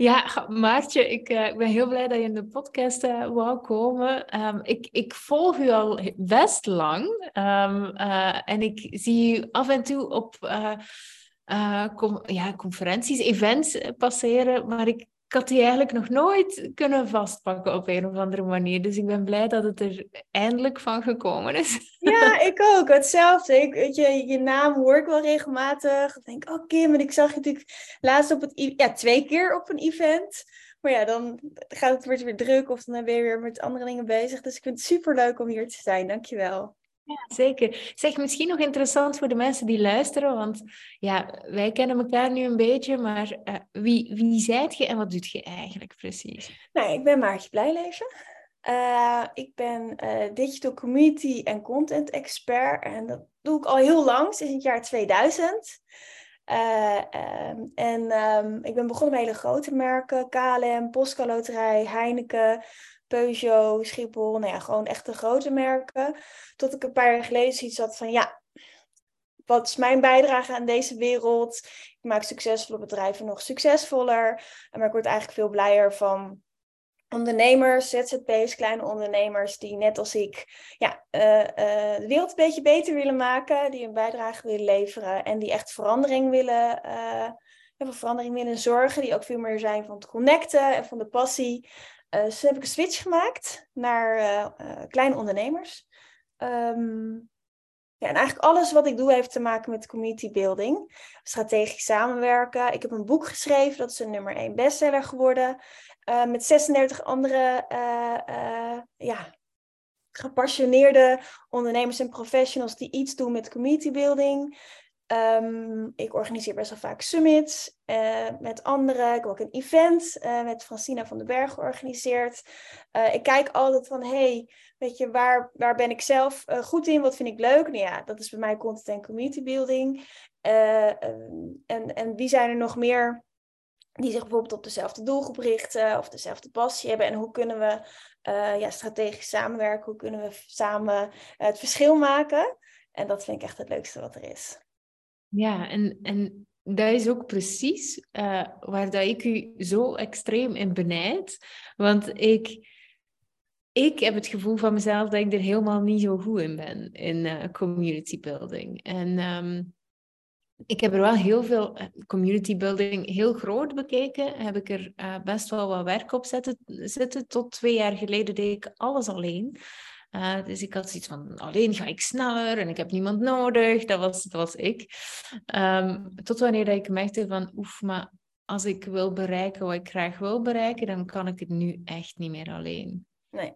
Ja, Maartje, ik, uh, ik, ben heel blij dat je in de podcast uh, wou komen. Um, ik, ik, volg u al best lang um, uh, en ik zie u af en toe op com ja, conferenties, events passeren, maar ik, ik had die eigenlijk nog nooit kunnen vastpakken op een of andere manier. Dus ik ben blij dat het er eindelijk van gekomen is. Ja, ik ook. Hetzelfde. Ik, weet je, je naam hoor ik wel regelmatig. Ik denk, oh Kim, en ik zag je natuurlijk laatst op het... Ja, twee keer op een event. Maar ja, dan gaat het weer, weer druk of dan ben je weer met andere dingen bezig. Dus ik vind het super leuk om hier te zijn. Dankjewel. Zeker. Zeg, misschien nog interessant voor de mensen die luisteren, want ja, wij kennen elkaar nu een beetje, maar uh, wie, wie zijt je en wat doet je eigenlijk precies? Nou, ik ben Maartje Blijleven. Uh, ik ben uh, digital community en content expert en dat doe ik al heel lang, sinds het jaar 2000. Um, en um, ik ben begonnen met hele grote merken, KLM, Postco Loterij, Heineken, Peugeot, Schiphol, nou ja, gewoon echte grote merken. Tot ik een paar jaar geleden zoiets had van, ja, wat is mijn bijdrage aan deze wereld? Ik maak succesvolle bedrijven nog succesvoller. Maar ik word eigenlijk veel blijer van ondernemers, ZZP's, kleine ondernemers die net als ik ja, uh, uh, de wereld een beetje beter willen maken, die een bijdrage willen leveren en die echt verandering willen, uh, verandering willen zorgen, die ook veel meer zijn van het connecten en van de passie. Dus heb ik een switch gemaakt naar uh, kleine ondernemers. Um, ja, en eigenlijk alles wat ik doe heeft te maken met community building. Strategisch samenwerken. Ik heb een boek geschreven, dat is een nummer 1 bestseller geworden. Met 36 andere ja, gepassioneerde ondernemers en professionals die iets doen met community building. Um, ik organiseer best wel vaak summits uh, met anderen. Ik heb ook een event uh, met Francina van den Berg georganiseerd. Uh, ik kijk altijd van, hey, weet je, waar, waar ben ik zelf goed in? Wat vind ik leuk? Nou ja, dat is bij mij content en community building. Um, en, en wie zijn er nog meer die zich bijvoorbeeld op dezelfde doelgroep richten of dezelfde passie hebben? En hoe kunnen we ja, strategisch samenwerken? Hoe kunnen we samen het verschil maken? En dat vind ik echt het leukste wat er is. Ja, en, en dat is ook precies uh, waar dat ik u zo extreem in benijd. Want ik, ik heb het gevoel van mezelf dat ik er helemaal niet zo goed in ben, in uh, community building. En um, ik heb er wel heel veel eh, community building heel groot bekeken. Heb ik er best wel wat werk op zitten, zitten. Tot twee jaar geleden deed ik alles alleen. Uh, dus ik had zoiets van, alleen ga ik sneller en ik heb niemand nodig. Dat was, dat was ik. Um, tot wanneer dat ik merkte van, oef, maar als ik wil bereiken wat ik graag wil bereiken, dan kan ik het nu echt niet meer alleen. Nee.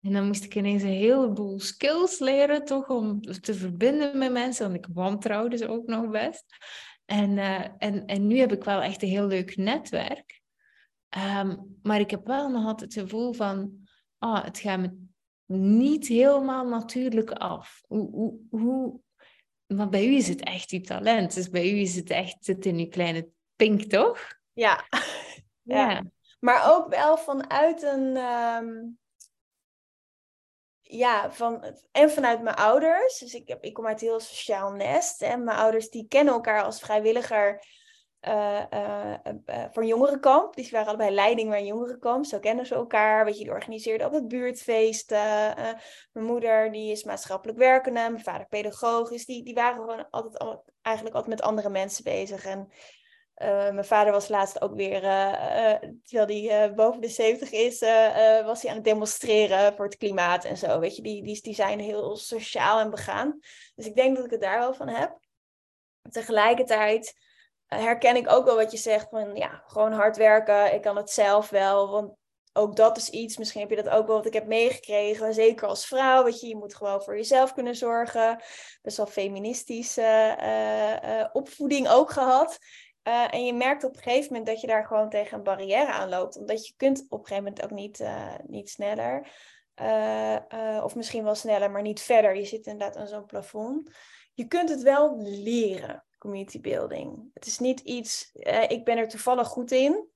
En dan moest ik ineens een heleboel skills leren, toch, om te verbinden met mensen. Want ik wantrouwde ze ook nog best. En, uh, en, en nu heb ik wel echt een heel leuk netwerk. Um, maar ik heb wel nog altijd het gevoel van, ah, het gaat me niet helemaal natuurlijk af. Hoe, hoe, hoe, maar bij u is het echt uw talent. Dus bij u is het echt zit in uw kleine pink, toch? Ja. ja. Maar ook wel vanuit een. Um, ja, van, en vanuit mijn ouders. Dus ik, heb, ik kom uit een heel sociaal nest. En mijn ouders die kennen elkaar als vrijwilliger uh, uh, uh, voor een jongerenkamp. Dus die waren allebei leiding bij een jongerenkamp. Zo kennen ze elkaar. Weet je, die organiseerde op het buurtfeesten. mijn moeder die is maatschappelijk werkende. Mijn vader pedagogisch. Die, die waren gewoon altijd, eigenlijk altijd met andere mensen bezig. En mijn vader was laatst ook weer, terwijl hij boven de 70 is, was hij aan het demonstreren voor het klimaat en zo. Weet je, die, die zijn heel sociaal en begaan. Dus ik denk dat ik het daar wel van heb. Tegelijkertijd herken ik ook wel wat je zegt van ja, gewoon hard werken. Ik kan het zelf wel, want ook dat is iets, misschien heb je dat ook wel wat ik heb meegekregen, zeker als vrouw, weet je, je moet gewoon voor jezelf kunnen zorgen. Best wel feministische uh, uh, opvoeding ook gehad. Uh, en je merkt op een gegeven moment dat je daar gewoon tegen een barrière aan loopt, omdat je kunt op een gegeven moment ook niet, niet sneller. of misschien wel sneller, maar niet verder. Je zit inderdaad aan zo'n plafond. Je kunt het wel leren community building. Het is niet iets, uh, ik ben er toevallig goed in.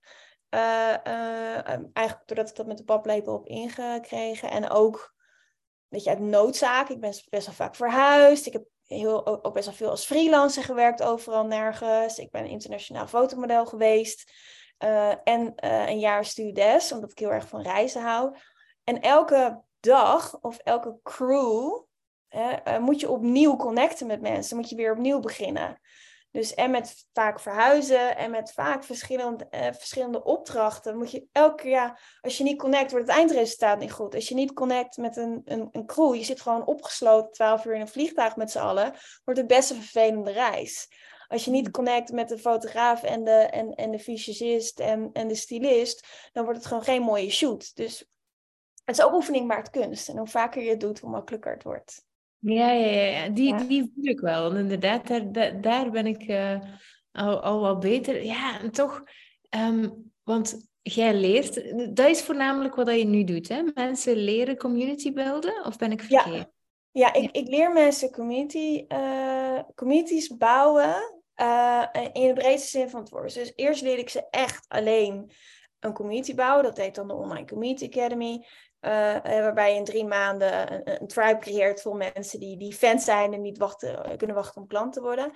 Uh, uh, eigenlijk doordat ik dat met de paplepel op ingekregen. En ook, weet je, uit noodzaak. Ik ben best wel vaak verhuisd. Ik heb heel, ook best wel veel als freelancer gewerkt, overal nergens. Ik ben internationaal fotomodel geweest. en een jaar stewardess, omdat ik heel erg van reizen hou. En elke dag of elke crew moet je opnieuw connecten met mensen, moet je weer opnieuw beginnen. Dus en met vaak verhuizen en met vaak verschillende, eh, verschillende opdrachten moet je elke keer, ja, als je niet connect, wordt het eindresultaat niet goed. Als je niet connect met een, een, een crew, je zit gewoon opgesloten 12 uur in een vliegtuig met z'n allen, wordt het best een vervelende reis. Als je niet hmm. connect met de fotograaf en de, en, en de visagist en, en de stylist, dan wordt het gewoon geen mooie shoot. Dus het is ook oefening maakt kunst. En hoe vaker je het doet, hoe makkelijker het wordt. Ja, ja, ja. Die, die voel ik wel. En inderdaad, daar, daar, ben ik uh, al, al wel beter. Ja, en toch, um, want jij leert, dat is voornamelijk wat je nu doet, hè? Mensen leren community builden, of ben ik verkeerd? Ja, ja, ik, ik leer mensen community, uh, communities bouwen uh, in de breedste zin van het woord. Dus eerst leer ik ze echt alleen een community bouwen. Dat heet dan de Online Community Academy. Uh, waarbij je in drie maanden een, een, tribe creëert vol mensen die, die fans zijn en niet wachten, eh, kunnen wachten om klant te worden.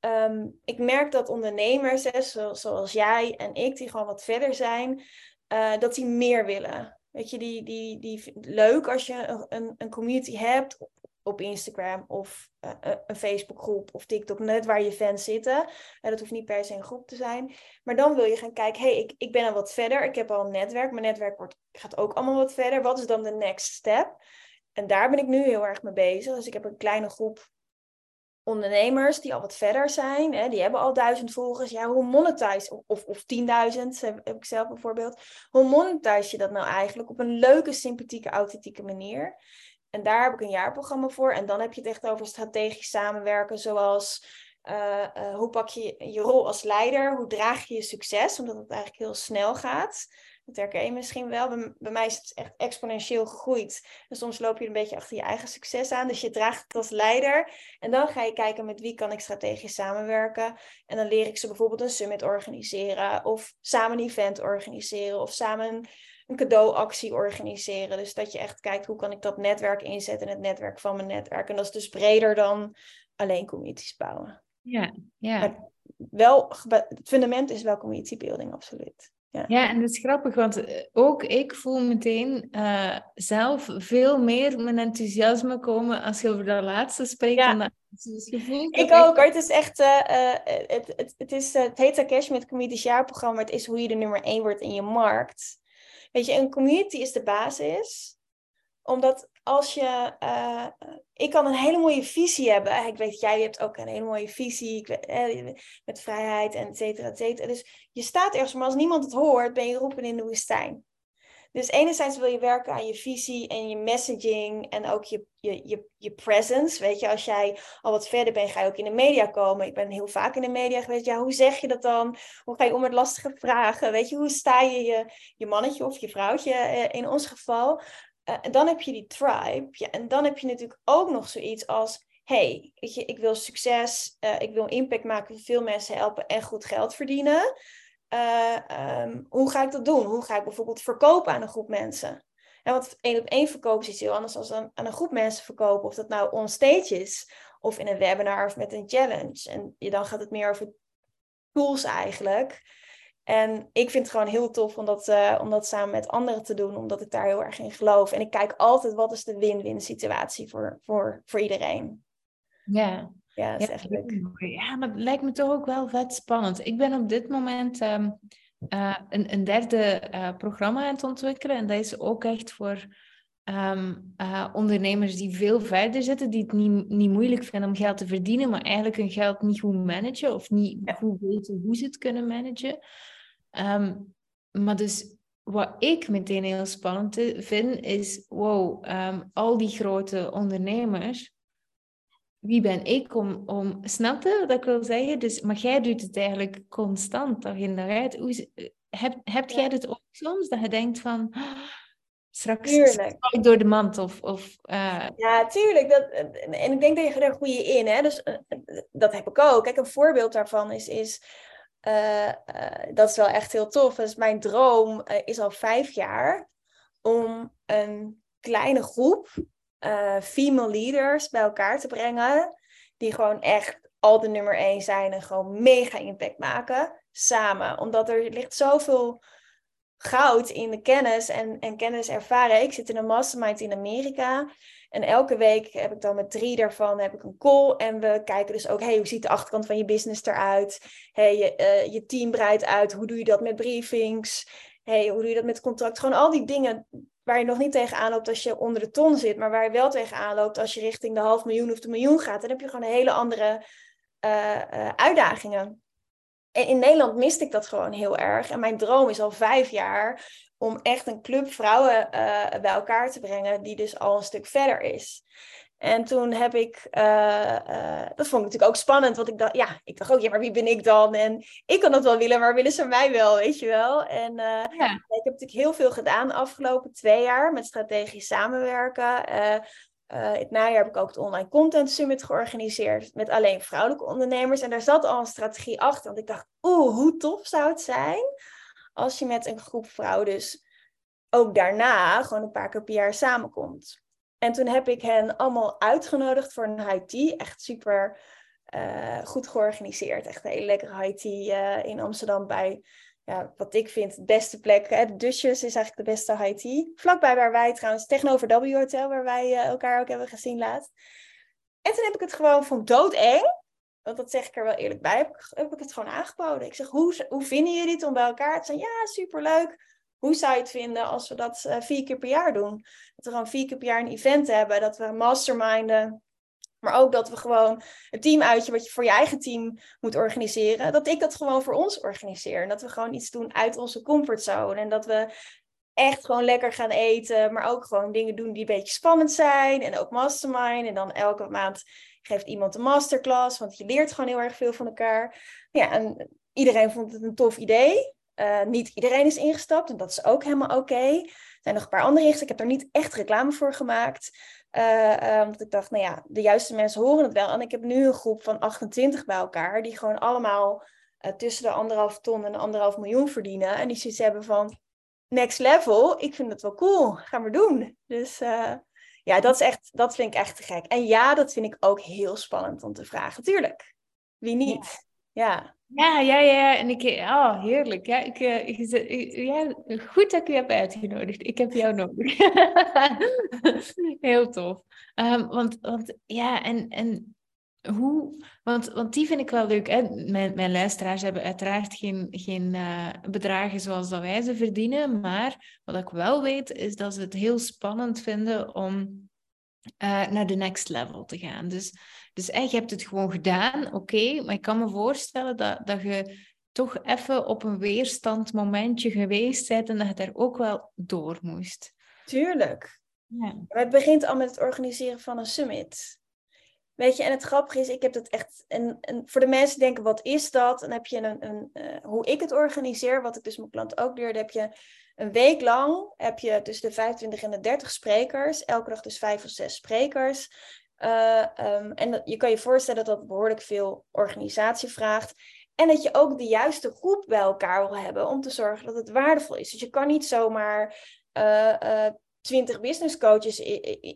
Um, ik merk dat ondernemers, hè, zoals jij en ik, die gewoon wat verder zijn, dat die meer willen. Weet je, die, die, die leuk als je een, een community hebt op Instagram of uh, een Facebookgroep of TikTok, net waar je fans zitten. En dat hoeft niet per se een groep te zijn. Maar dan wil je gaan kijken, hey, ik, ik ben al wat verder. Ik heb al een netwerk. Mijn netwerk wordt, gaat ook allemaal wat verder. Wat is dan de next step? En daar ben ik nu heel erg mee bezig. Dus ik heb een kleine groep ondernemers die al wat verder zijn. Hè, die hebben al duizend volgers. Ja, hoe monetize, of, of 10.000 heb ik zelf bijvoorbeeld. Hoe monetize je dat nou eigenlijk op een leuke, sympathieke, authentieke manier? En daar heb ik een jaarprogramma voor. En dan heb je het echt over strategisch samenwerken, zoals uh, uh, hoe pak je je rol als leider? Hoe draag je je succes? Omdat het eigenlijk heel snel gaat. Dat herken je misschien wel. Bij, bij, mij is het echt exponentieel gegroeid. En soms loop je een beetje achter je eigen succes aan. Dus je draagt het als leider. En dan ga je kijken met wie kan ik strategisch samenwerken. En dan leer ik ze bijvoorbeeld een summit organiseren. Of samen een event organiseren. Of samen een cadeauactie organiseren. Dus dat je echt kijkt hoe kan ik dat netwerk inzetten in het netwerk van mijn netwerk. En dat is dus breder dan alleen communities bouwen. Ja, ja. Maar wel, het fundament is wel community building, absoluut. Ja. ja, en dat is grappig, want eh, ook ik voel meteen uh, zelf veel meer mijn enthousiasme komen als je over dat laatste spreekt. Ja. Dan dus ik ook hoor. Het is echt, uh, het, het, het, is, het heet Takesh met Comedies jaarprogramma. Het is hoe je de nummer één wordt in je markt. Weet je, een community is de basis. Omdat als je. Uh, ik kan een hele mooie visie hebben. Ik weet, jij hebt ook een hele mooie visie. Weet, eh, met vrijheid en et cetera, et cetera. Dus je staat ergens, maar als niemand het hoort, ben je roepen in de woestijn. Dus enerzijds wil je werken aan je visie en je messaging en ook je, je, je, je presence. Weet je, als jij al wat verder bent, ga je ook in de media komen. Ik ben heel vaak in de media geweest. Ja, hoe zeg je dat dan? Hoe ga je om met lastige vragen? Weet je, hoe sta je je, je mannetje of je vrouwtje eh, in ons geval? Uh, en dan heb je die tribe. Ja, en dan heb je natuurlijk ook nog zoiets als hey, ik wil succes, uh, ik wil impact maken, veel mensen helpen en goed geld verdienen. Uh, um, hoe ga ik dat doen? Hoe ga ik bijvoorbeeld verkopen aan een groep mensen? En want één op één verkopen is heel anders dan aan een groep mensen verkopen. Of dat nou on stage is, of in een webinar of met een challenge. En dan gaat het meer over tools eigenlijk. En ik vind het gewoon heel tof om dat, uh, om dat samen met anderen te doen, omdat ik daar heel erg in geloof. En ik kijk altijd wat is de win-win situatie voor, voor, voor iedereen. Ja, ja, dat is echt leuk. Ja, maar het lijkt me toch ook wel vet spannend. Ik ben op dit moment um, uh, een, een, derde uh, programma aan het ontwikkelen. En dat is ook echt voor um, uh, ondernemers die veel verder zitten, die het niet, niet moeilijk vinden om geld te verdienen, maar eigenlijk hun geld niet goed managen of niet ja. goed weten hoe ze het kunnen managen. Um, maar dus wat ik meteen heel spannend vind, is wow, al die grote ondernemers wie ben ik om, om snap je wat ik wil zeggen? Dus, maar jij doet het eigenlijk constant, dag in dag uit. Hoe, heb, heb jij het ook soms, dat je denkt van, oh, straks val ik door de mand? Of, of, uh... Ja, tuurlijk. Dat, en ik denk dat je er goede in, hè? dus uh, dat heb ik ook. Kijk, een voorbeeld daarvan is, is uh, dat is wel echt heel tof. Dus mijn droom is al vijf jaar om een kleine groep uh, female leaders bij elkaar te brengen. Die gewoon echt al de nummer één zijn en gewoon mega impact maken samen. Omdat er ligt zoveel goud in de kennis en, en kennis ervaren. Ik zit in een mastermind in Amerika. En elke week heb ik dan met drie daarvan heb ik een call. En we kijken dus ook, hey, hoe ziet de achterkant van je business eruit? Hey, je, uh, je team breidt uit. Hoe doe je dat met briefings? Hey, hoe doe je dat met contract? Gewoon al die dingen waar je nog niet tegenaan loopt als je onder de ton zit. Maar waar je wel tegenaan loopt als je richting de half miljoen of de miljoen gaat. Dan heb je gewoon hele andere uh, uh, uitdagingen. En in Nederland miste ik dat gewoon heel erg. En mijn droom is al vijf jaar om echt een club vrouwen uh, bij elkaar te brengen, die dus al een stuk verder is. En toen heb ik, uh, uh, dat vond ik natuurlijk ook spannend, want ik dacht, ja, ik dacht ook, ja, maar wie ben ik dan? En ik kan dat wel willen, maar willen ze mij wel, weet je wel? En ja. ik heb natuurlijk heel veel gedaan de afgelopen twee jaar met strategisch samenwerken. Het najaar heb ik ook het Online Content Summit georganiseerd met alleen vrouwelijke ondernemers. En daar zat al een strategie achter. Want ik dacht, oeh, hoe tof zou het zijn als je met een groep vrouwen dus ook daarna gewoon een paar keer per jaar samenkomt. En toen heb ik hen allemaal uitgenodigd voor een high tea. Echt super uh, goed georganiseerd. Echt een hele lekkere high tea uh, in Amsterdam bij ja, wat ik vind de beste plek. Hè, Dusjes is eigenlijk de beste high tea. Vlakbij waar wij trouwens, tegenover W Hotel, waar wij uh, elkaar ook hebben gezien laatst. En toen heb ik het gewoon van doodeng, want dat zeg ik er wel eerlijk bij, heb ik, heb het gewoon aangeboden. Ik zeg, hoe, hoe vinden jullie het om bij elkaar te zijn? Ja, superleuk. Hoe zou je het vinden als we dat uh, vier keer per jaar doen? Dat we gewoon vier keer per jaar een event hebben, dat we masterminden. Maar ook dat we gewoon een teamuitje wat je voor je eigen team moet organiseren, dat ik dat gewoon voor ons organiseer. En dat we gewoon iets doen uit onze comfortzone. En dat we echt gewoon lekker gaan eten, maar ook gewoon dingen doen die een beetje spannend zijn. En ook mastermind. En dan elke maand geeft iemand een masterclass, want je leert gewoon heel erg veel van elkaar. Ja, en iedereen vond het een tof idee. Uh, niet iedereen is ingestapt en dat is ook helemaal oké. Okay. Er zijn nog een paar andere regels. Ik heb er niet echt reclame voor gemaakt. Uh, omdat ik dacht, nou ja, de juiste mensen horen het wel. En ik heb nu een groep van 28 bij elkaar, die gewoon allemaal uh, tussen de anderhalf ton en de anderhalf miljoen verdienen. En die zoiets hebben van next level. Ik vind het wel cool, gaan we doen. Dus uh, ja, dat, is echt, dat vind ik echt te gek. En ja, dat vind ik ook heel spannend om te vragen. Tuurlijk, wie niet? Ja. Ja, ja, ja. En ik, oh, heerlijk. Ja, ik, ik, ja, goed dat ik u heb uitgenodigd. Ik heb jou nodig. Heel tof. Um, want, want ja, en, en hoe, want, want die vind ik wel leuk. Hè? Mijn, mijn luisteraars hebben uiteraard geen, geen uh, bedragen zoals dat wij ze verdienen. Maar wat ik wel weet, is dat ze het heel spannend vinden om uh, naar de next level te gaan. Dus dus echt, je hebt het gewoon gedaan, oké, okay, maar ik kan me voorstellen dat, dat je toch even op een weerstandmomentje geweest bent en dat je daar ook wel door moest. Tuurlijk. Ja. Maar het begint al met het organiseren van een summit. Weet je, en het grappige is, ik heb dat echt. En, en voor de mensen die denken, wat is dat? Dan heb je een. een uh, hoe ik het organiseer, wat ik dus mijn klant ook leerde, heb je een week lang. Heb je tussen de 25 en de 30 sprekers. Elke dag dus vijf of zes sprekers. Uh, um, en je kan je voorstellen dat dat behoorlijk veel organisatie vraagt. En dat je ook de juiste groep bij elkaar wil hebben om te zorgen dat het waardevol is. Dus je kan niet zomaar uh, uh, 20 business coaches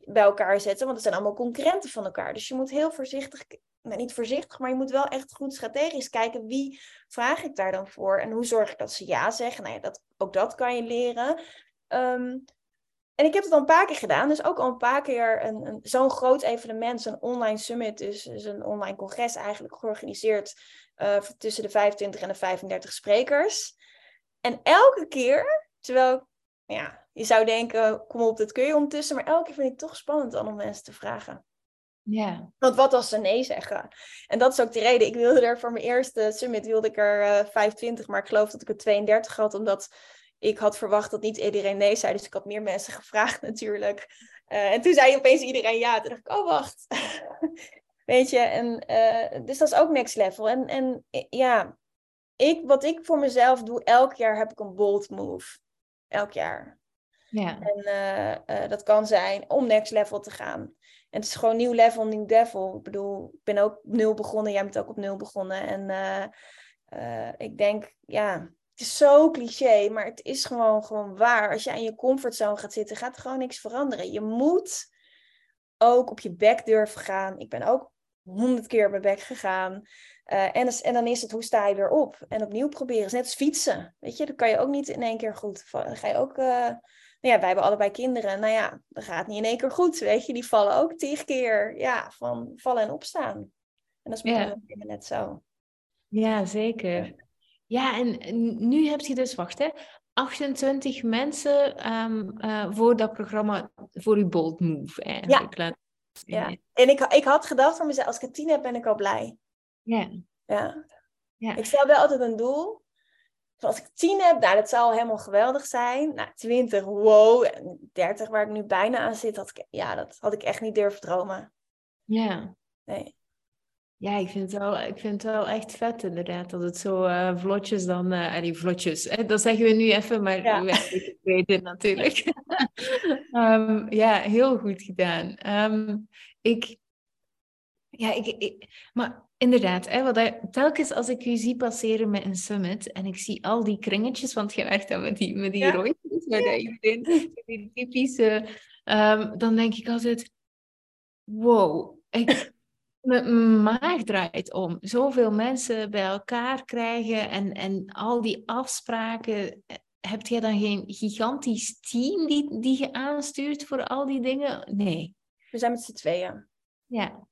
bij elkaar zetten, want het zijn allemaal concurrenten van elkaar. Dus je moet heel voorzichtig, nou, niet voorzichtig, maar je moet wel echt goed strategisch kijken wie vraag ik daar dan voor en hoe zorg ik dat ze ja zeggen. Nou ja, dat, ook dat kan je leren. Um, en ik heb het al een paar keer gedaan, dus ook al een paar keer een, een zo'n groot evenement, zo'n online summit, dus, dus een online congres eigenlijk georganiseerd uh, tussen de 25 en de 35 sprekers. En elke keer, terwijl ja, je zou denken, kom op, dat kun je ondertussen, maar elke keer vind ik het toch spannend om mensen te vragen. Ja. Want wat als ze nee zeggen? En dat is ook de reden. Ik wilde er voor mijn eerste summit wilde ik er uh, eh, 25, maar ik geloof dat ik er 32 had, omdat ik had verwacht dat niet iedereen nee zei, dus ik had meer mensen gevraagd natuurlijk. Uh, en toen zei opeens iedereen ja. Toen dacht ik, oh wacht. Weet je, en, uh, dus dat is ook next level. En, en ja, ik, wat ik voor mezelf doe, elk jaar heb ik een bold move. Elk jaar. Ja. En uh, dat kan zijn om next level te gaan. En het is gewoon nieuw level, nieuw devil. Ik bedoel, ik ben ook op nul begonnen, jij bent ook op nul begonnen. En ik denk, ja, het is zo cliché, maar het is gewoon, gewoon waar. Als je aan je comfortzone gaat zitten, gaat er gewoon niks veranderen. Je moet ook op je bek durven gaan. Ik ben ook honderd keer op mijn bek gegaan. Uh, en, en, dan is het, hoe sta je weer op? En opnieuw proberen. Het is net als fietsen. Weet je, dat kan je ook niet in één keer goed. Dan ga je ook... Uh, nou ja, wij hebben allebei kinderen. Nou ja, dat gaat niet in één keer goed. Weet je, die vallen ook tig keer. Ja, van vallen en opstaan. En dat is met ja. net zo. Ja, zeker. Ja, en nu heb je dus, wacht hè, 28 mensen um, uh, voor dat programma, voor uw Bold Move eigenlijk. Ja. ja. En ik, ik had gedacht van mezelf, als ik het tien heb, ben ik al blij. Ja. Ja. ja. Ik stel wel altijd een doel. Als ik tien heb, nou, dat zou helemaal geweldig zijn. Nou, 20, wow. En 30, waar ik nu bijna aan zit, had ik, ja, dat had ik echt niet durven dromen. Ja. Nee. Ja, ik vind, het wel, ik vind het wel echt vet inderdaad, dat het zo uh, vlotjes dan... Uh, die vlotjes, hè? dat zeggen we nu even, maar ja. we weten natuurlijk. um, ja, heel goed gedaan. Um, ik... Ja, ik, ik, maar inderdaad, hè, wat telkens als ik u zie passeren met een summit en ik zie al die kringetjes, want je werkt dan met die, met die ja. rondjes, met ja. iedereen, die typische... Um, dan denk ik altijd, wow, ik, mijn maag draait om. Zoveel mensen bij elkaar krijgen en, en al die afspraken. Heb jij dan geen gigantisch team die, die je aanstuurt voor al die dingen? Nee. We zijn met z'n tweeën. Ja.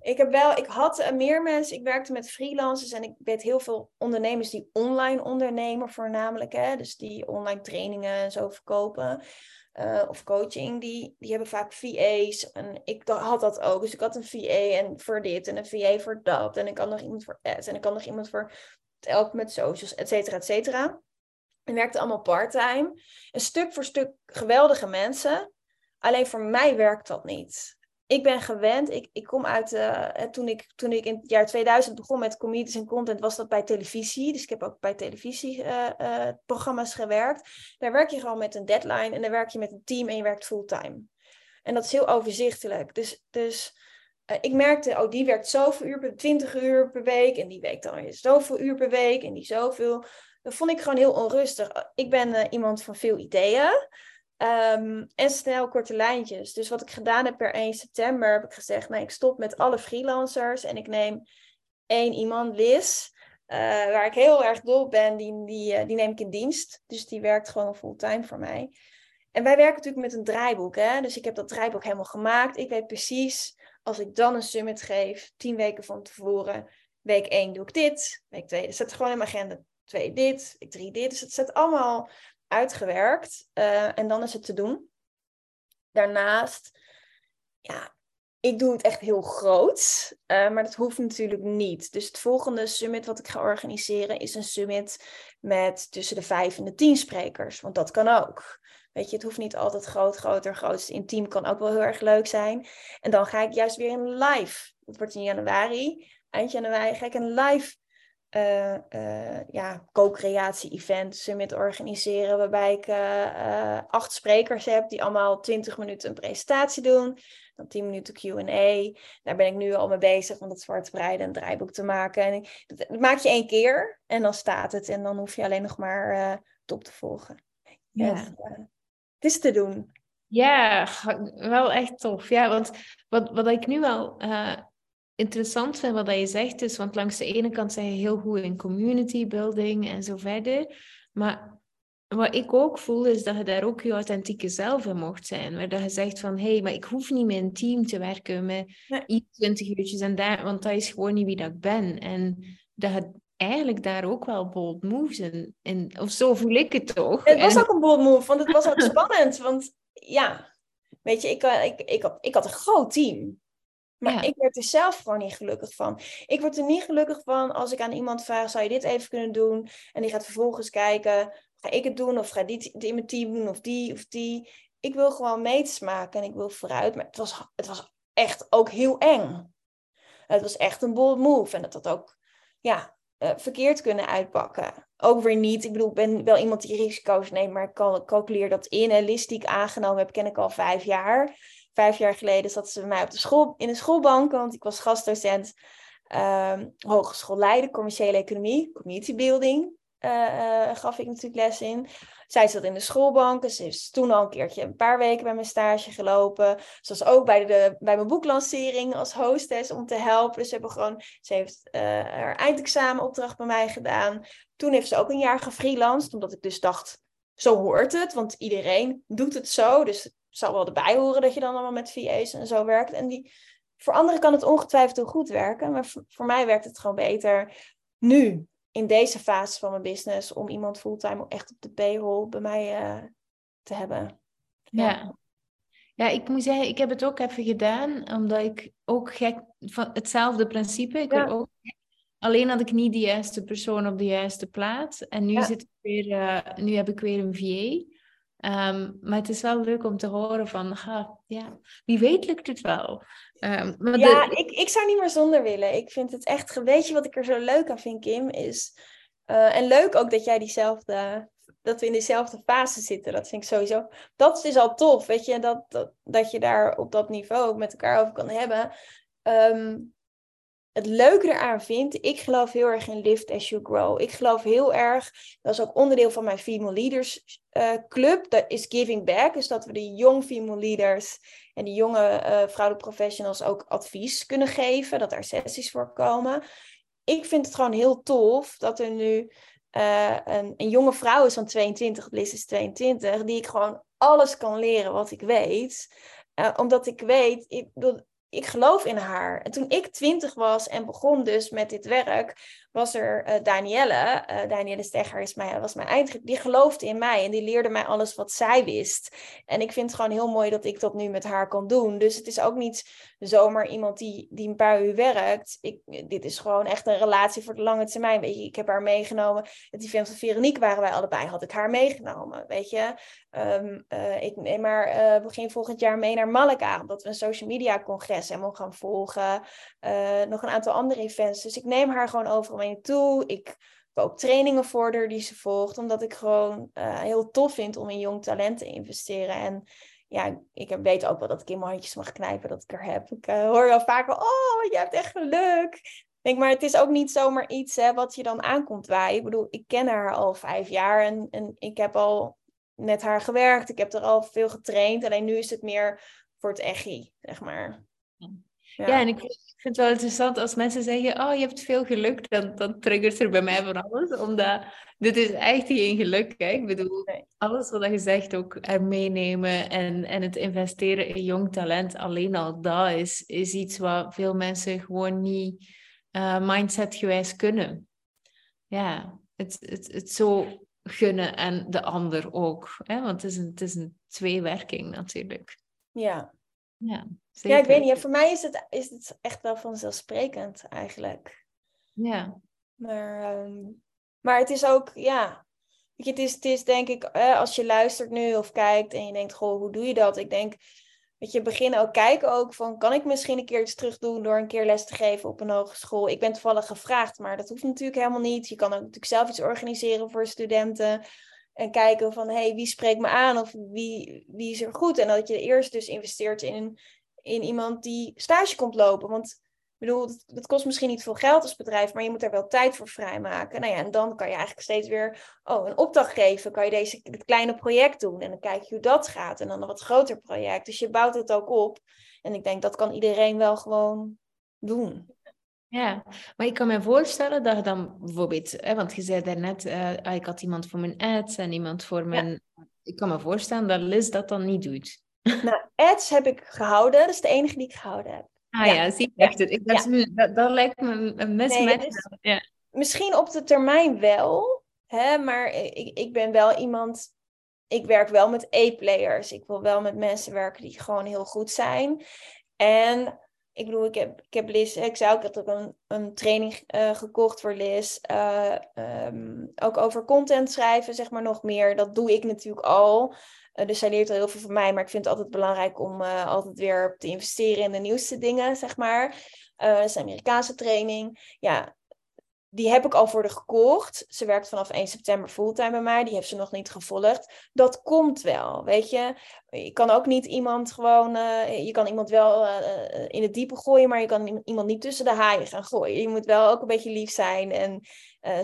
Ik heb wel, ik had uh, meer mensen, ik werkte met freelancers en ik weet heel veel ondernemers die online ondernemen voornamelijk, hè, dus die online trainingen en zo verkopen. Uh, of coaching, die, die hebben vaak VA's. En ik had dat ook. Dus ik had een VA en voor dit en een VA voor dat. En ik had nog iemand voor ads en ik had nog iemand voor elk met socials, et cetera, et cetera. En werkte allemaal part-time. Stuk voor stuk geweldige mensen. Alleen voor mij werkt dat niet ik ben gewend, ik, ik kom uit, uh, toen, ik, toen ik in het jaar 2000 begon met comedies en content, was dat bij televisie. Dus ik heb ook bij televisieprogramma's uh, uh, gewerkt. Daar werk je gewoon met een deadline en dan werk je met een team en je werkt fulltime. En dat is heel overzichtelijk. Dus, dus ik merkte, oh, die werkt zoveel uur, per 20 uur per week en die werkt dan weer zoveel uur per week en die zoveel. Dat vond ik gewoon heel onrustig. Ik ben iemand van veel ideeën. Um, en snel korte lijntjes. Dus wat ik gedaan heb per 1 september, heb ik gezegd, nee, ik stop met alle freelancers en ik neem één iemand, Liz, uh, waar ik heel erg dol ben, die, die, uh, die neem ik in dienst. Dus die werkt gewoon fulltime voor mij. En wij werken natuurlijk met een draaiboek, hè? dus ik heb dat draaiboek helemaal gemaakt. Ik weet precies, als ik dan een summit geef, tien weken van tevoren, week 1 doe ik dit, week 2, dat staat gewoon in mijn agenda, 2 dit, 3 dit. Dus het staat allemaal uitgewerkt uh, en dan is het te doen. Daarnaast, ja, ik doe het echt heel groot, uh, maar dat hoeft natuurlijk niet. Dus het volgende summit wat ik ga organiseren is een summit met tussen de vijf en de tien sprekers, want dat kan ook. Weet je, het hoeft niet altijd groot, groter, grootst. Intiem kan ook wel heel erg leuk zijn. En dan ga ik juist weer in live. Dat wordt in januari. Eind januari ga ik een live uh, uh, ja, co-creatie-event summit organiseren, waarbij ik uh, acht sprekers heb die allemaal 20 minuten een presentatie doen, dan 10 minuten Q&A. Daar ben ik nu al mee bezig om dat zwart breiden en draaiboek te maken. En dat, maak je één keer en dan staat het en dan hoef je alleen nog maar top te volgen. Ja. het is te doen. Ja, wel echt tof. Ja, want wat, wat ik nu wel interessant vind wat je zegt, is, want langs de ene kant zeg je heel goed in community building en zo verder. Maar wat ik ook voel, is dat je daar ook je authentieke zelf in mocht zijn. Waar dat je zegt van, hé, hey, maar ik hoef niet met een team te werken met iets 20 uurtjes en daar, want dat is gewoon niet wie dat ik ben. En dat je eigenlijk daar ook wel bold moves in, in of zo voel ik het toch. Het was ook een bold move, want het was ook spannend. Want ja, weet je, ik, eh, ik, ik, ik had een groot team. Maar ik werd er zelf gewoon niet gelukkig van. Ik word er niet gelukkig van als ik aan iemand vraag: zou je dit even kunnen doen? En die gaat vervolgens kijken: ga ik het doen? Of ga die, die in mijn team doen? Of die of die. Ik wil gewoon meets maken en ik wil vooruit. Maar het was, het was echt ook heel eng. Het was echt een bold move. En dat had ook ja, uh, verkeerd kunnen uitpakken. Ook weer niet. Ik bedoel, ik ben wel iemand die risico's neemt, maar ik calculeer dat in. En list die ik aangenomen heb, ken ik al vijf jaar vijf jaar geleden zat ze bij mij op de school, in de schoolbank, want ik was gastdocent um, Hogeschool Leiden, commerciële economie, community building. Uh, gaf ik natuurlijk les in. zij zat in de schoolbanken. Ze is toen al een keertje een paar weken bij mijn stage gelopen. Ze was ook bij, de, bij mijn boeklancering als hostess om te helpen. Dus ze, hebben gewoon, ze heeft uh, haar eindexamenopdracht bij mij gedaan. Toen heeft ze ook een jaar gefreelanced, omdat ik dus dacht, zo hoort het. Want iedereen doet het zo. Dus zal wel erbij horen dat je dan allemaal met VA's en zo werkt. En die, voor anderen kan het ongetwijfeld heel goed werken. Maar voor, voor mij werkt het gewoon beter nu in deze fase van mijn business om iemand fulltime echt op de payroll bij mij uh, te hebben. Ja. ja. ja. ik moet zeggen, ik heb het ook even gedaan, omdat ik ook gek van hetzelfde principe. Ik ja. ook, alleen had ik niet de juiste persoon op de juiste plaats. En nu, zit ik weer, uh, nu heb ik weer een VA. Um, maar het is wel leuk om te horen van, ha, ja, wie weet lukt het wel. Um, maar ja, ik, ik zou niet meer zonder willen. Ik vind het echt, weet je wat ik er zo leuk aan vind, Kim, is... Uh, en leuk ook dat jij diezelfde, dat we in dezelfde fase zitten. Dat vind ik sowieso, dat is dus al tof, weet je, dat, dat, dat je daar op dat niveau met elkaar over kan hebben. Um, het leuke eraan vind, ik geloof heel erg in lift as you grow. Ik geloof heel erg, dat is ook onderdeel van mijn Female Leaders uh, Club, dat is Giving Back. Dus dat we de jong female leaders en die jonge uh, vrouwelijke professionals ook advies kunnen geven, dat er sessies voor komen. Ik vind het gewoon heel tof dat er nu uh, een, een, jonge vrouw is van 22, Liz is 22, die ik gewoon alles kan leren wat ik weet. omdat ik weet, ik, ik geloof in haar. En toen ik twintig was en begon dus met dit werk, was er uh, Danielle, uh, Danielle Stegger is mijn, was mijn eind, die geloofde in mij en die leerde mij alles wat zij wist. En ik vind het gewoon heel mooi dat ik dat nu met haar kan doen. Dus het is ook niet zomaar iemand die, die een paar uur werkt. Ik, dit is gewoon echt een relatie voor de lange termijn. Weet je, ik heb haar meegenomen. Het event van Veronique waren wij allebei, had ik haar meegenomen. Weet je, um, uh, ik neem maar begin volgend jaar mee naar Malaga, omdat we een social media congres helemaal gaan volgen. nog een aantal andere events. Dus ik neem haar gewoon toe. Ik koop trainingen voor haar die ze volgt, omdat ik gewoon uh, heel tof vind om in jong talent te investeren. En ja, ik weet ook wel dat ik in mijn handjes mag knijpen dat ik er heb. Ik uh, hoor wel vaker, oh, je hebt echt geluk. Denk maar, het is ook niet zomaar iets hè, wat je dan aankomt waaien. Ik bedoel, ik ken haar al vijf jaar en, en ik heb al met haar gewerkt. Ik heb er al veel getraind. Alleen nu is het meer voor het echi, zeg maar. Ja, en ik vind het wel interessant als mensen zeggen, oh, je hebt veel geluk, dan, dan triggert er bij mij van alles. Omdat dit is echt geen geluk. Hè? Ik bedoel, alles wat je zegt ook er meenemen en, en het investeren in jong talent, alleen al dat is, is iets wat veel mensen gewoon niet uh, mindsetgewijs kunnen. Ja, het, het, het zo gunnen en de ander ook. Hè? Want het is een, het is een tweewerking natuurlijk. Ja. Ja. Ja, ik weet niet. voor mij is het, is het echt wel vanzelfsprekend eigenlijk. Ja. Maar, um, maar het is ook, ja. Je, het is, het is denk ik, eh, als je luistert nu of kijkt en je denkt, goh, hoe doe je dat? Ik denk, weet je, beginnen ook kijken ook van, kan ik misschien een keer iets terug doen door een keer les te geven op een hogeschool? Ik ben toevallig gevraagd, maar dat hoeft natuurlijk helemaal niet. Je kan ook natuurlijk zelf iets organiseren voor studenten. En kijken van, hey, wie spreekt me aan of wie, wie is er goed? En dat je eerst dus investeert in in iemand die stage komt lopen. Want ik bedoel, dat, kost misschien niet veel geld als bedrijf, maar je moet er wel tijd voor vrijmaken. Nou ja, en dan kan je eigenlijk steeds weer oh, een opdracht geven. Kan je deze, dit kleine project doen en dan kijk je hoe dat gaat. En dan een wat groter project. Dus je bouwt het ook op. En ik denk dat kan iedereen wel gewoon doen. Ja, maar ik kan me voorstellen dat je dan bijvoorbeeld, hè, want je zei daarnet, uh, ik had iemand voor mijn ads en iemand voor mijn. Ik kan me voorstellen dat Liz dat dan niet doet. Nou, ads heb ik gehouden. Dat is de enige die ik gehouden heb. Ah ja, zie je echt het. Ik dacht, dat, dat, lijkt me een mismatch. Nee, ja. Misschien op de termijn wel, hè, maar ik, ik ben wel iemand... Ik werk wel met A-players. Ik wil wel met mensen werken die gewoon heel goed zijn. En ik bedoel, ik heb, ik heb Liz, ik zei ook, dat een, een training uh, gekocht voor Liz. Uh, um, ook over content schrijven, zeg maar nog meer. Dat doe ik natuurlijk al. Uh, dus zij leert al heel veel van mij, maar ik vind het altijd belangrijk om altijd weer te investeren in de nieuwste dingen, zeg maar. Dat is Amerikaanse training. Ja, die heb ik al voor de gekocht. Ze werkt vanaf 1 september fulltime bij mij. Die heeft ze nog niet gevolgd. Dat komt wel, weet je. Je kan ook niet iemand gewoon... Uh, je kan iemand wel uh, in het diepe gooien... maar je kan iemand niet tussen de haaien gaan gooien. Je moet wel ook een beetje lief zijn... en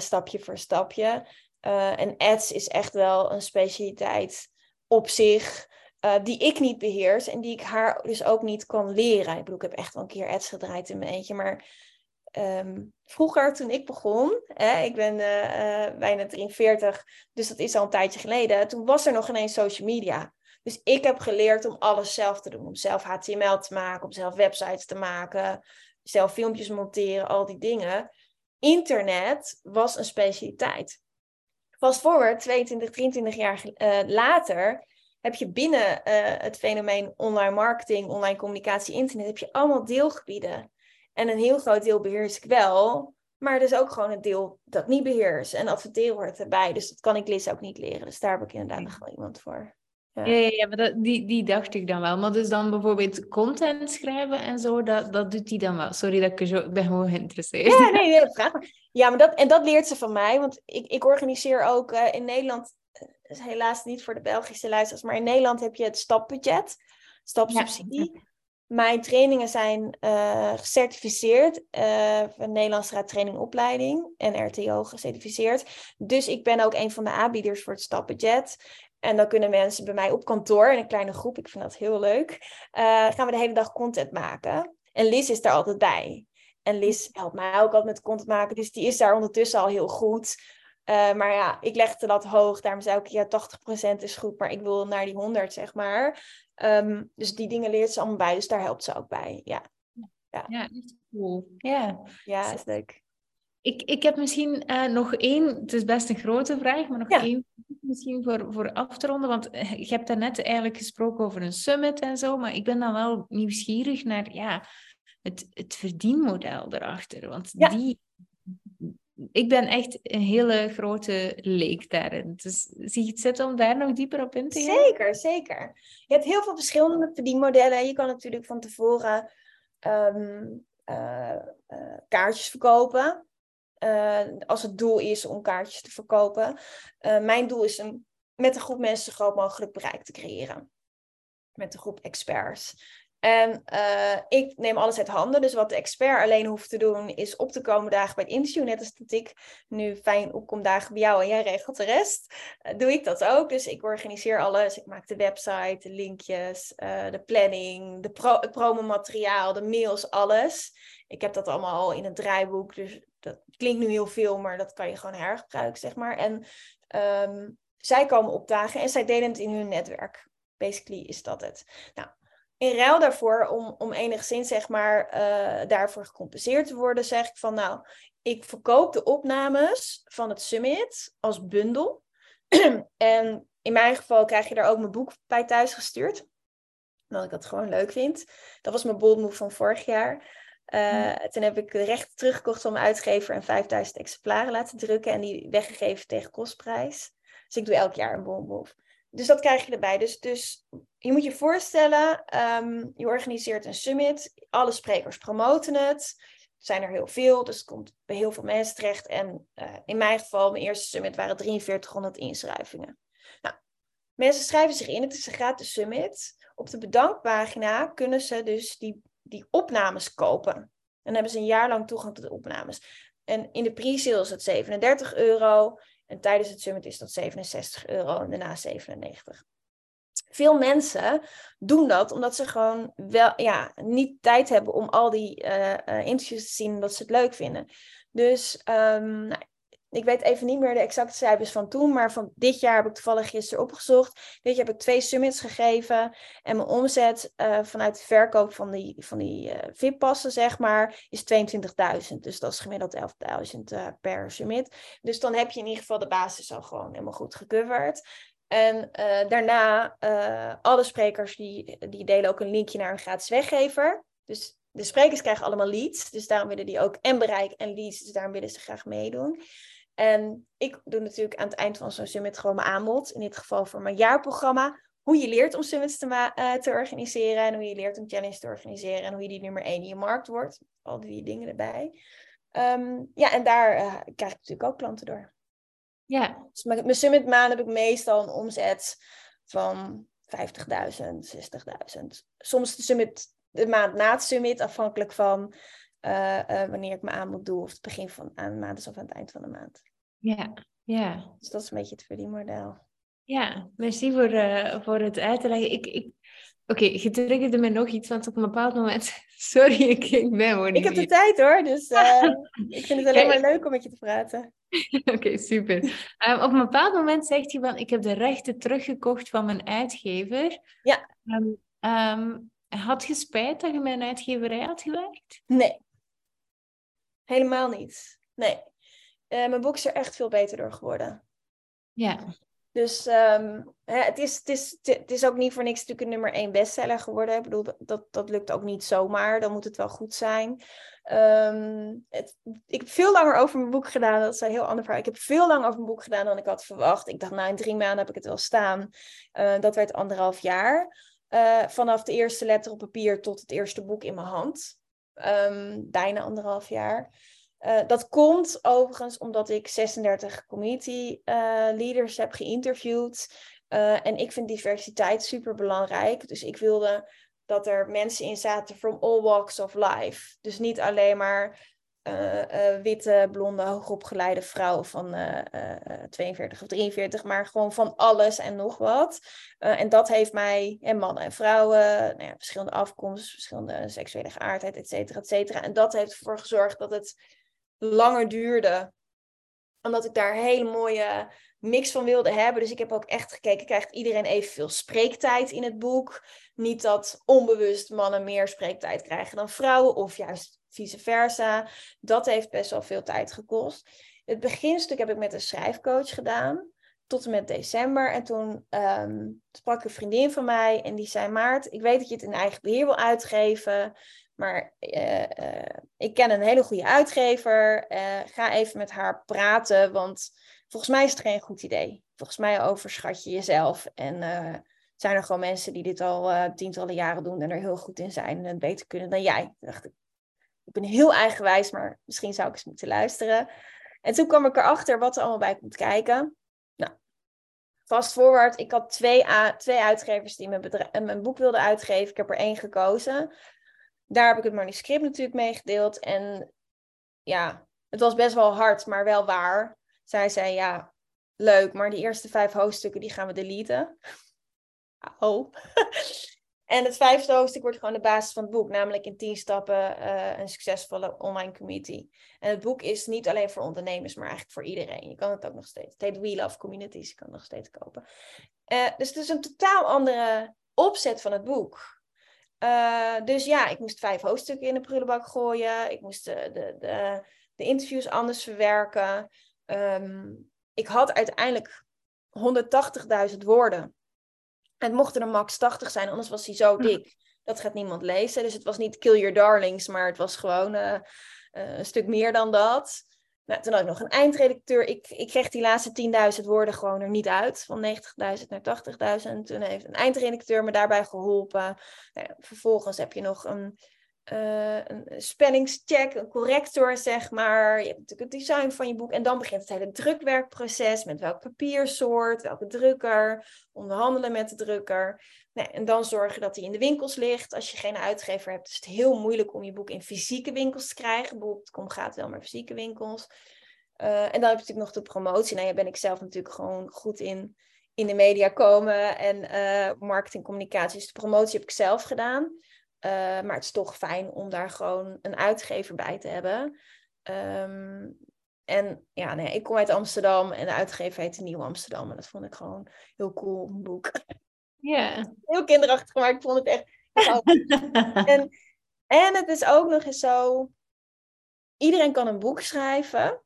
stapje voor stapje. En ads is echt wel een specialiteit op zich. Die ik niet beheers en die ik haar dus ook niet kan leren. Ik bedoel, ik heb echt wel een keer ads gedraaid in mijn eentje. Maar um, vroeger, toen ik begon, hè, ik ben uh, bijna 43, dus dat is al een tijdje geleden. Toen was er nog ineens social media. Dus ik heb geleerd om alles zelf te doen. Om zelf HTML te maken, om zelf websites te maken, zelf filmpjes monteren, al die dingen. Internet was een specialiteit. Fast forward, 22, 23 jaar uh, later, heb je binnen het fenomeen online marketing, online communicatie, internet, heb je allemaal deelgebieden. En een heel groot deel beheers ik wel, maar er is ook gewoon een deel dat niet beheers. En adverteren hoort erbij, dus dat kan ik Liz ook niet leren. Dus daar heb ik inderdaad nog wel iemand voor. Ja, ja, ja maar dat, die, die dacht ik dan wel. Maar dus dan bijvoorbeeld content schrijven en zo, dat, dat doet hij dan wel. Sorry dat ik, zo, ik ben gewoon geïnteresseerd. Ja, nee, nee, vraag maar. Ja, maar dat, en dat leert ze van mij. Want ik, ik organiseer ook uh, in Nederland, uh, helaas niet voor de Belgische luisteraars, maar in Nederland heb je het stapbudget, stapsubsidie. Mijn trainingen zijn uh, gecertificeerd, van Nederlandse Raad Training Opleiding en RTO gecertificeerd. Dus ik ben ook een van de aanbieders voor het stapbudget. En dan kunnen mensen bij mij op kantoor in een kleine groep, ik vind dat heel leuk, uh, gaan we de hele dag content maken. En Liz is daar altijd bij. En Liz helpt mij ook altijd met content maken, dus die is daar ondertussen al heel goed. Uh, maar ja, ik leg de lat hoog, daarom zei ik ja, 80% is goed, maar ik wil naar die 100, zeg maar. Um, dus die dingen leert ze allemaal bij, dus daar helpt ze ook bij. Ja, ja. ja is cool. Ja, ja is leuk. Ik, ik heb misschien uh, nog één, het is best een grote vraag, maar nog ja. één misschien voor, voor af te ronden. Want eh, je hebt daarnet eigenlijk gesproken over een summit en zo, maar ik ben dan wel nieuwsgierig naar ja, het, het verdienmodel erachter. Want ja. die, ik ben echt een hele grote leek daarin. Dus zie je het zitten om daar nog dieper op in te gaan? Zeker, zeker. Je hebt heel veel verschillende verdienmodellen. Je kan natuurlijk van tevoren um, uh, uh, kaartjes verkopen. Uh, als het doel is om kaartjes te verkopen. Mijn doel is om met een groep mensen zo groot mogelijk bereik te creëren. Met een groep experts. En uh, ik neem alles uit handen. Dus wat de expert alleen hoeft te doen, is op te komen dagen bij het interview. Net als dat ik nu fijn opkom dagen bij jou en jij regelt de rest. doe ik dat ook. Dus ik organiseer alles. Ik maak de website, de linkjes, de planning, de pro het promomateriaal, de mails, alles. Ik heb dat allemaal al in het draaiboek. Dus dat klinkt nu heel veel, maar dat kan je gewoon hergebruiken, zeg maar. En um, zij komen opdagen en zij delen het in hun netwerk. Basically is dat het. Nou, in ruil daarvoor, om, om enigszins zeg maar uh, daarvoor gecompenseerd te worden, zeg ik van nou, ik verkoop de opnames van het summit als bundel. en in mijn geval krijg je daar ook mijn boek bij thuis gestuurd. Omdat ik dat gewoon leuk vind. Dat was mijn bold move van vorig jaar. Uh, toen heb ik de rechten teruggekocht van mijn uitgever en 5000 exemplaren laten drukken en die weggegeven tegen kostprijs. Dus ik doe elk jaar een bonbof. Dus dat krijg je erbij. Dus, dus je moet je voorstellen, um, je organiseert een summit, alle sprekers promoten het. Er zijn er heel veel, dus het komt bij heel veel mensen terecht. En uh, in mijn geval, mijn eerste summit, waren 4300 inschrijvingen. Nou, mensen schrijven zich in, het is een gratis summit. Op de bedankpagina kunnen ze dus die die opnames kopen. En dan hebben ze een jaar lang toegang tot de opnames. En in de pre-sale is het 37 euro. En tijdens het summit is dat 67 euro en daarna 97. Veel mensen doen dat omdat ze gewoon wel, ja, niet tijd hebben om al die uh, uh, interviews te zien, omdat ze het leuk vinden. Dus um, nou, ik weet even niet meer de exacte cijfers van toen, maar van dit jaar heb ik toevallig gisteren opgezocht. Dit jaar heb ik twee summits gegeven en mijn omzet uh, vanuit de verkoop van die, van die uh, VIP-passen, zeg maar, is 22.000. Dus dat is gemiddeld 11.000 uh, eh, per summit. Dus dan heb je in ieder geval de basis al gewoon helemaal goed gecoverd. En daarna, alle sprekers die, die delen ook een linkje naar een gratis weggever. Dus de sprekers krijgen allemaal leads, dus daarom willen die ook en bereik en leads, dus daarom willen ze graag meedoen. En ik doe natuurlijk aan het eind van zo'n summit gewoon mijn aanbod. In dit geval voor mijn jaarprogramma. Hoe je leert om summits te, uh, te organiseren. En hoe je leert om challenge te organiseren. En hoe je die nummer één in je markt wordt. Al die dingen erbij. Um, ja, en daar uh, krijg ik natuurlijk ook klanten door. Ja. Dus mijn, mijn summit maand heb ik meestal een omzet van 50.000, 60.000. Soms de summit de maand na het summit, afhankelijk van uh, uh, wanneer ik mijn aanbod doe, of het begin van aan de maand is of aan het eind van de maand. Ja, Ja. Dus dat is een beetje het verdienmodel. Ja, merci voor, uh, voor het uit te leggen. Ik, ik, Oké, okay, je triggerde me nog iets, want op een bepaald moment... Sorry, ik, ik ben gewoon Ik heb de tijd hoor, dus uh, ik vind het alleen maar leuk om met je te praten. Oké, super. Um, op een bepaald moment zegt hij van, ik heb de rechten teruggekocht van mijn uitgever. Ja. Um, um, had je spijt dat je mijn uitgeverij had gewerkt? Nee. Helemaal niet. Nee. Uh, mijn boek is er echt veel beter door geworden. Ja. Dus um, hè, het, is, het, is, het is ook niet voor niks natuurlijk een nummer één bestseller geworden. Ik bedoel, dat, dat lukt ook niet zomaar. Dan moet het wel goed zijn. Um, het, ik heb veel langer over mijn boek gedaan. Dat is een heel ander verhaal. Ik heb veel langer over mijn boek gedaan dan ik had verwacht. Ik dacht, nou in drie maanden heb ik het wel staan. Uh, dat werd anderhalf jaar. Uh, vanaf de eerste letter op papier tot het eerste boek in mijn hand. Um, bijna anderhalf jaar. Uh, dat komt overigens omdat ik 36 community uh, leaders heb geïnterviewd. Uh, en ik vind diversiteit super belangrijk. Dus ik wilde dat er mensen in zaten from all walks of life. Dus niet alleen maar witte, blonde, hoogopgeleide vrouwen van 42 of 43, maar gewoon van alles en nog wat. en dat heeft mij, en mannen en vrouwen, nou ja, verschillende afkomsten, verschillende seksuele geaardheid, et cetera, et cetera. En dat heeft ervoor gezorgd dat het langer duurde. Omdat ik daar een hele mooie mix van wilde hebben. Dus ik heb ook echt gekeken, krijgt iedereen evenveel spreektijd in het boek? Niet dat onbewust mannen meer spreektijd krijgen dan vrouwen, of juist vice versa. Dat heeft best wel veel tijd gekost. Het beginstuk heb ik met een schrijfcoach gedaan, tot en met december. En toen um, sprak een vriendin van mij en die zei: Maart, ik weet dat je het in eigen beheer wil uitgeven. Maar uh, uh, ik ken een hele goede uitgever. Uh, ga even met haar praten, want volgens mij is het geen goed idee. Volgens mij overschat je jezelf. En zijn er gewoon mensen die dit al tientallen jaren doen en er heel goed in zijn en het beter kunnen dan jij. ik ben heel eigenwijs, maar misschien zou ik eens moeten luisteren. En toen kwam ik erachter wat er allemaal bij komt kijken. Nou, fast forward, ik had twee, twee uitgevers die mijn, mijn boek wilden uitgeven. Ik heb er één gekozen daar heb ik het manuscript natuurlijk meegedeeld. En ja, het was best wel hard, maar wel waar. Zij zei, ja, leuk, maar die eerste vijf hoofdstukken die gaan we deleten. Oh. en het vijfde hoofdstuk wordt gewoon de basis van het boek, namelijk in tien stappen uh, een succesvolle online community. En het boek is niet alleen voor ondernemers, maar eigenlijk voor iedereen. Je kan het ook nog steeds. Het heet We Love Communities, je kan het nog steeds kopen. Uh, dus het is een totaal andere opzet van het boek. Uh, dus ja, ik moest vijf hoofdstukken in de prullenbak gooien. Ik moest de, de, de, de interviews anders verwerken. Um, ik had uiteindelijk 180.000 woorden. Het mochten er max 80 zijn, anders was hij zo dik. Dat gaat niemand lezen. Dus het was niet Kill Your Darlings, maar het was gewoon uh, uh, een stuk meer dan dat. Nou, toen had ik nog een eindredacteur. Ik, ik kreeg die laatste 10.000 woorden gewoon er niet uit. Van 90.000 naar 80.000. Toen heeft een eindredacteur me daarbij geholpen. Nou vervolgens heb je nog een, uh, een spellingscheck, een corrector, zeg maar. Je hebt natuurlijk het design van je boek. En dan begint het hele drukwerkproces. Met welk papiersoort, welke drukker. Onderhandelen met de drukker. Nou, en dan zorgen dat hij in de winkels ligt. Als je geen uitgever hebt, is het heel moeilijk om je boek in fysieke winkels te krijgen. Kom gaat wel maar fysieke winkels. Uh, en dan heb je natuurlijk nog de promotie. Nou, daar ben ik zelf natuurlijk gewoon goed in. In de media komen en uh, marketing, communicatie. Dus de promotie heb ik zelf gedaan. Uh, maar het is toch fijn om daar gewoon een uitgever bij te hebben. Um, en ja, nee, ik kom uit Amsterdam en de uitgever heet Nieuw Amsterdam. En dat vond ik gewoon heel cool, een boek. Ja. Heel kinderachtig, maar ik vond het echt... en, en het is ook nog eens zo... Iedereen kan een boek schrijven.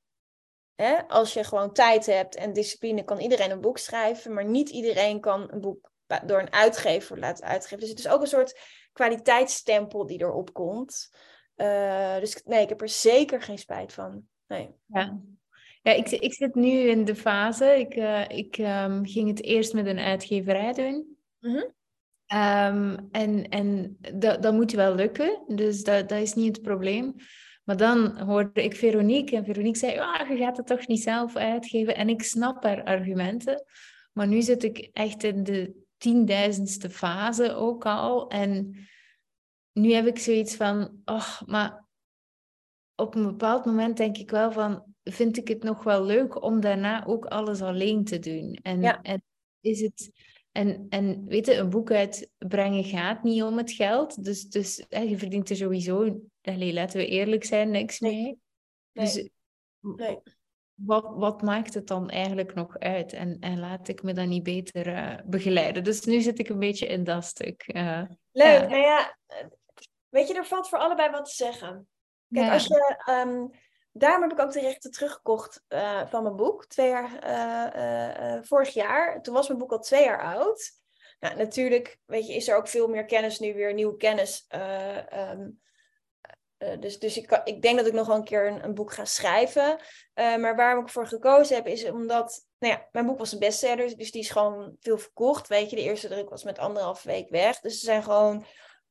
Hè? Als je gewoon tijd hebt en discipline, kan iedereen een boek schrijven. Maar niet iedereen kan een boek door een uitgever laten uitgeven. Dus het is ook een soort kwaliteitsstempel die erop komt. Uh, dus nee, ik heb er zeker geen spijt van. Nee. Ja. Ja, ik, ik zit nu in de fase. Ik, uh, ik um, ging het eerst met een uitgeverij doen. Mm -hmm. um, en en dat, dat moet wel lukken. Dus dat, dat is niet het probleem. Maar dan hoorde ik Veronique en Veronique zei, ah, je gaat het toch niet zelf uitgeven. En ik snap haar argumenten. Maar nu zit ik echt in de tienduizendste fase ook al. En nu heb ik zoiets van, oh, maar op een bepaald moment denk ik wel van, vind ik het nog wel leuk om daarna ook alles alleen te doen. En, en is het... En, en weet je, een boek uitbrengen gaat niet om het geld. Dus, dus hè, je verdient er sowieso, allez, laten we eerlijk zijn, niks mee. Nee. Dus nee. Wat, wat maakt het dan eigenlijk nog uit? En, en laat ik me dan niet beter uh, begeleiden? Dus nu zit ik een beetje in dat stuk. Uh, Leuk, ja. nou ja, weet je, er valt voor allebei wat te zeggen. Kijk, als je um, daarom heb ik ook de rechten teruggekocht uh, van mijn boek. Twee jaar, vorig jaar. Toen was mijn boek al twee jaar oud. Nou, natuurlijk weet je, is er ook veel meer kennis nu weer, nieuwe kennis. Um, dus dus ik, ik denk dat ik nog wel een keer een, boek ga schrijven. maar waarom ik voor gekozen heb, is omdat nou ja, mijn boek was een bestseller. Dus die is gewoon veel verkocht. Weet je, de eerste druk was met anderhalf week weg. Dus er zijn gewoon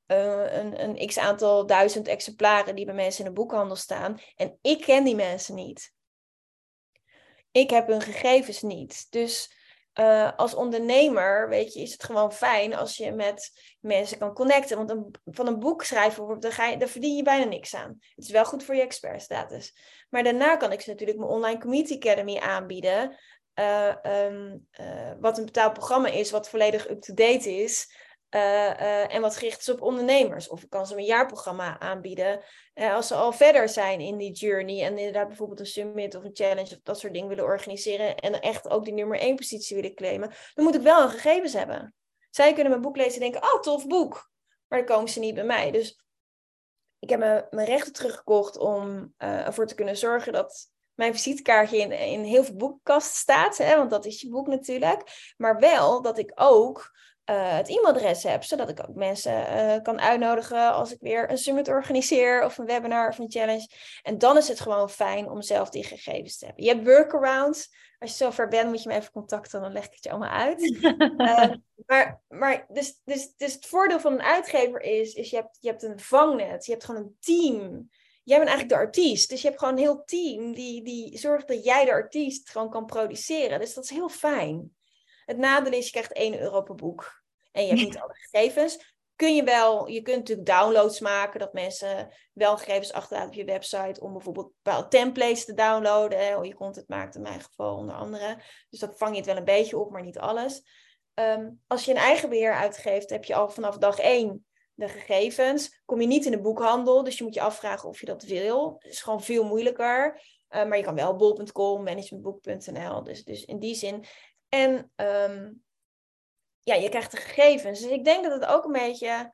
uh, een, een x aantal duizend exemplaren die bij mensen in de boekhandel staan. En ik ken die mensen niet. Ik heb hun gegevens niet. Dus uh, als ondernemer, weet je, is het gewoon fijn als je met mensen kan connecten. Want van een boek schrijven, daar, ga je, daar verdien je bijna niks aan. Het is wel goed voor je expertstatus. Maar daarna kan ik ze natuurlijk mijn Online Community Academy aanbieden. Uh, um, wat een betaalprogramma is, wat volledig up-to-date is. Uh, uh, en wat gericht is op ondernemers. Of ik kan ze een jaarprogramma aanbieden uh, als ze al verder zijn in die journey en inderdaad bijvoorbeeld een summit of een challenge of dat soort dingen willen organiseren en echt ook die nummer één positie willen claimen, dan moet ik wel een gegevens hebben. Zij kunnen mijn boek lezen en denken, oh tof boek, maar dan komen ze niet bij mij. Dus ik heb mijn, mijn rechten teruggekocht om ervoor te kunnen zorgen dat mijn visitekaartje in, in heel veel boekenkast staat, hè, want dat is je boek natuurlijk, maar wel dat ik ook uh, het e-mailadres heb, zodat ik ook mensen uh, kan uitnodigen als ik weer een summit organiseer of een webinar of een challenge. En dan is het gewoon fijn om zelf die gegevens te hebben. Je hebt workarounds. Als je zover bent, moet je me even contacten, dan leg ik het je allemaal uit. uh, maar maar dus, dus, dus het voordeel van een uitgever is, is je, hebt, je hebt een vangnet, je hebt gewoon een team. Jij bent eigenlijk de artiest, dus je hebt gewoon een heel team die, die zorgt dat jij de artiest gewoon kan produceren. Dus dat is heel fijn. Het nadeel is, je krijgt 1 euro per boek en je hebt niet alle gegevens. Kun je wel, je kunt natuurlijk downloads maken, dat mensen wel gegevens achterlaten op je website om bijvoorbeeld bepaalde templates te downloaden, hoe je content maakt in mijn geval onder andere. Dus dat vang je het wel een beetje op, maar niet alles. Um, als je een eigen beheer uitgeeft, heb je al vanaf dag één de gegevens. Kom je niet in de boekhandel, dus je moet je afvragen of je dat wil. Is gewoon veel moeilijker. Uh, maar je kan wel bol.com, managementboek.nl. Dus, dus in die zin. En um, ja, je krijgt de gegevens. Dus ik denk dat het ook een beetje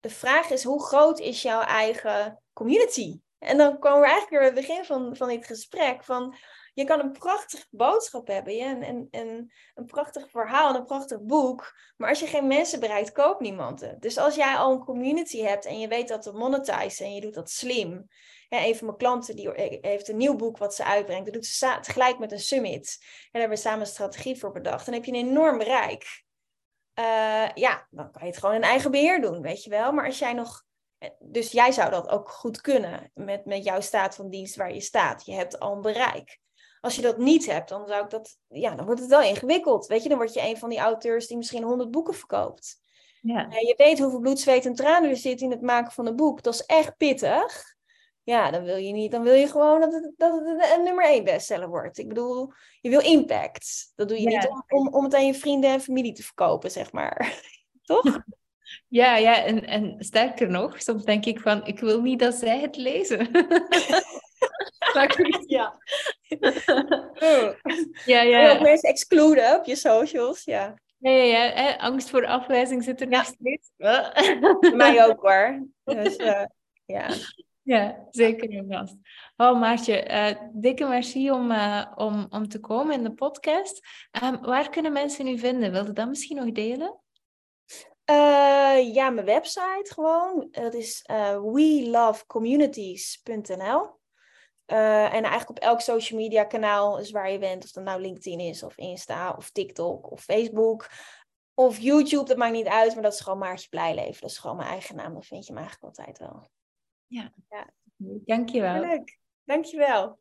de vraag is, hoe groot is jouw eigen community? En dan komen we eigenlijk weer bij het begin van, van dit gesprek. Van, je kan een prachtige boodschap hebben, ja? en, en, en een prachtig verhaal en een prachtig boek. Maar als je geen mensen bereikt, koopt niemand het. Dus als jij al een community hebt en je weet dat te monetizen en je doet dat slim. Ja, een van mijn klanten die heeft een nieuw boek wat ze uitbrengt. Dat doet ze tegelijk met een summit. En daar hebben we samen een strategie voor bedacht. Dan heb je een enorm bereik. Uh, ja, dan kan je het gewoon in eigen beheer doen, weet je wel. Maar als jij nog. Dus jij zou dat ook goed kunnen met, met jouw staat van dienst waar je staat. Je hebt al een bereik. Als je dat niet hebt, dan zou ik dat. Ja, dan wordt het wel ingewikkeld. Weet je, dan word je een van die auteurs die misschien honderd boeken verkoopt. Ja. En je weet hoeveel bloed, zweet en tranen er zit in het maken van een boek. Dat is echt pittig ja, dan wil je niet, dan wil je gewoon dat het, dat het een nummer één bestseller wordt. Ik bedoel, je wil impact. Dat doe je niet om, om, om het aan je vrienden en familie te verkopen, zeg maar. Toch? Ja, ja en, en sterker nog, soms denk ik van, ik wil niet dat zij het lezen. ja. ja, ja. Ook mensen excluden op je socials, ja. Ja, ja, ja. Angst voor afwijzing zit er nog steeds. Mij ook hoor. Dus uh, ja. Ja, zeker en vast. Oh, Maartje, uh, dikke merci om, uh, om, om te komen in de podcast. Um, waar kunnen mensen u vinden? Wilde dat misschien nog delen? Uh, ja, mijn website gewoon. Dat is welovecommunities.nl. en eigenlijk op elk social media kanaal is waar je bent. Of dat nou LinkedIn is, of Insta, of TikTok, of Facebook. Of YouTube, dat maakt niet uit. Maar dat is gewoon Maartje Blijleven. Dat is gewoon mijn eigen naam. Dat vind je me eigenlijk altijd wel. Ja, ja. dankjewel. Leuk, dankjewel.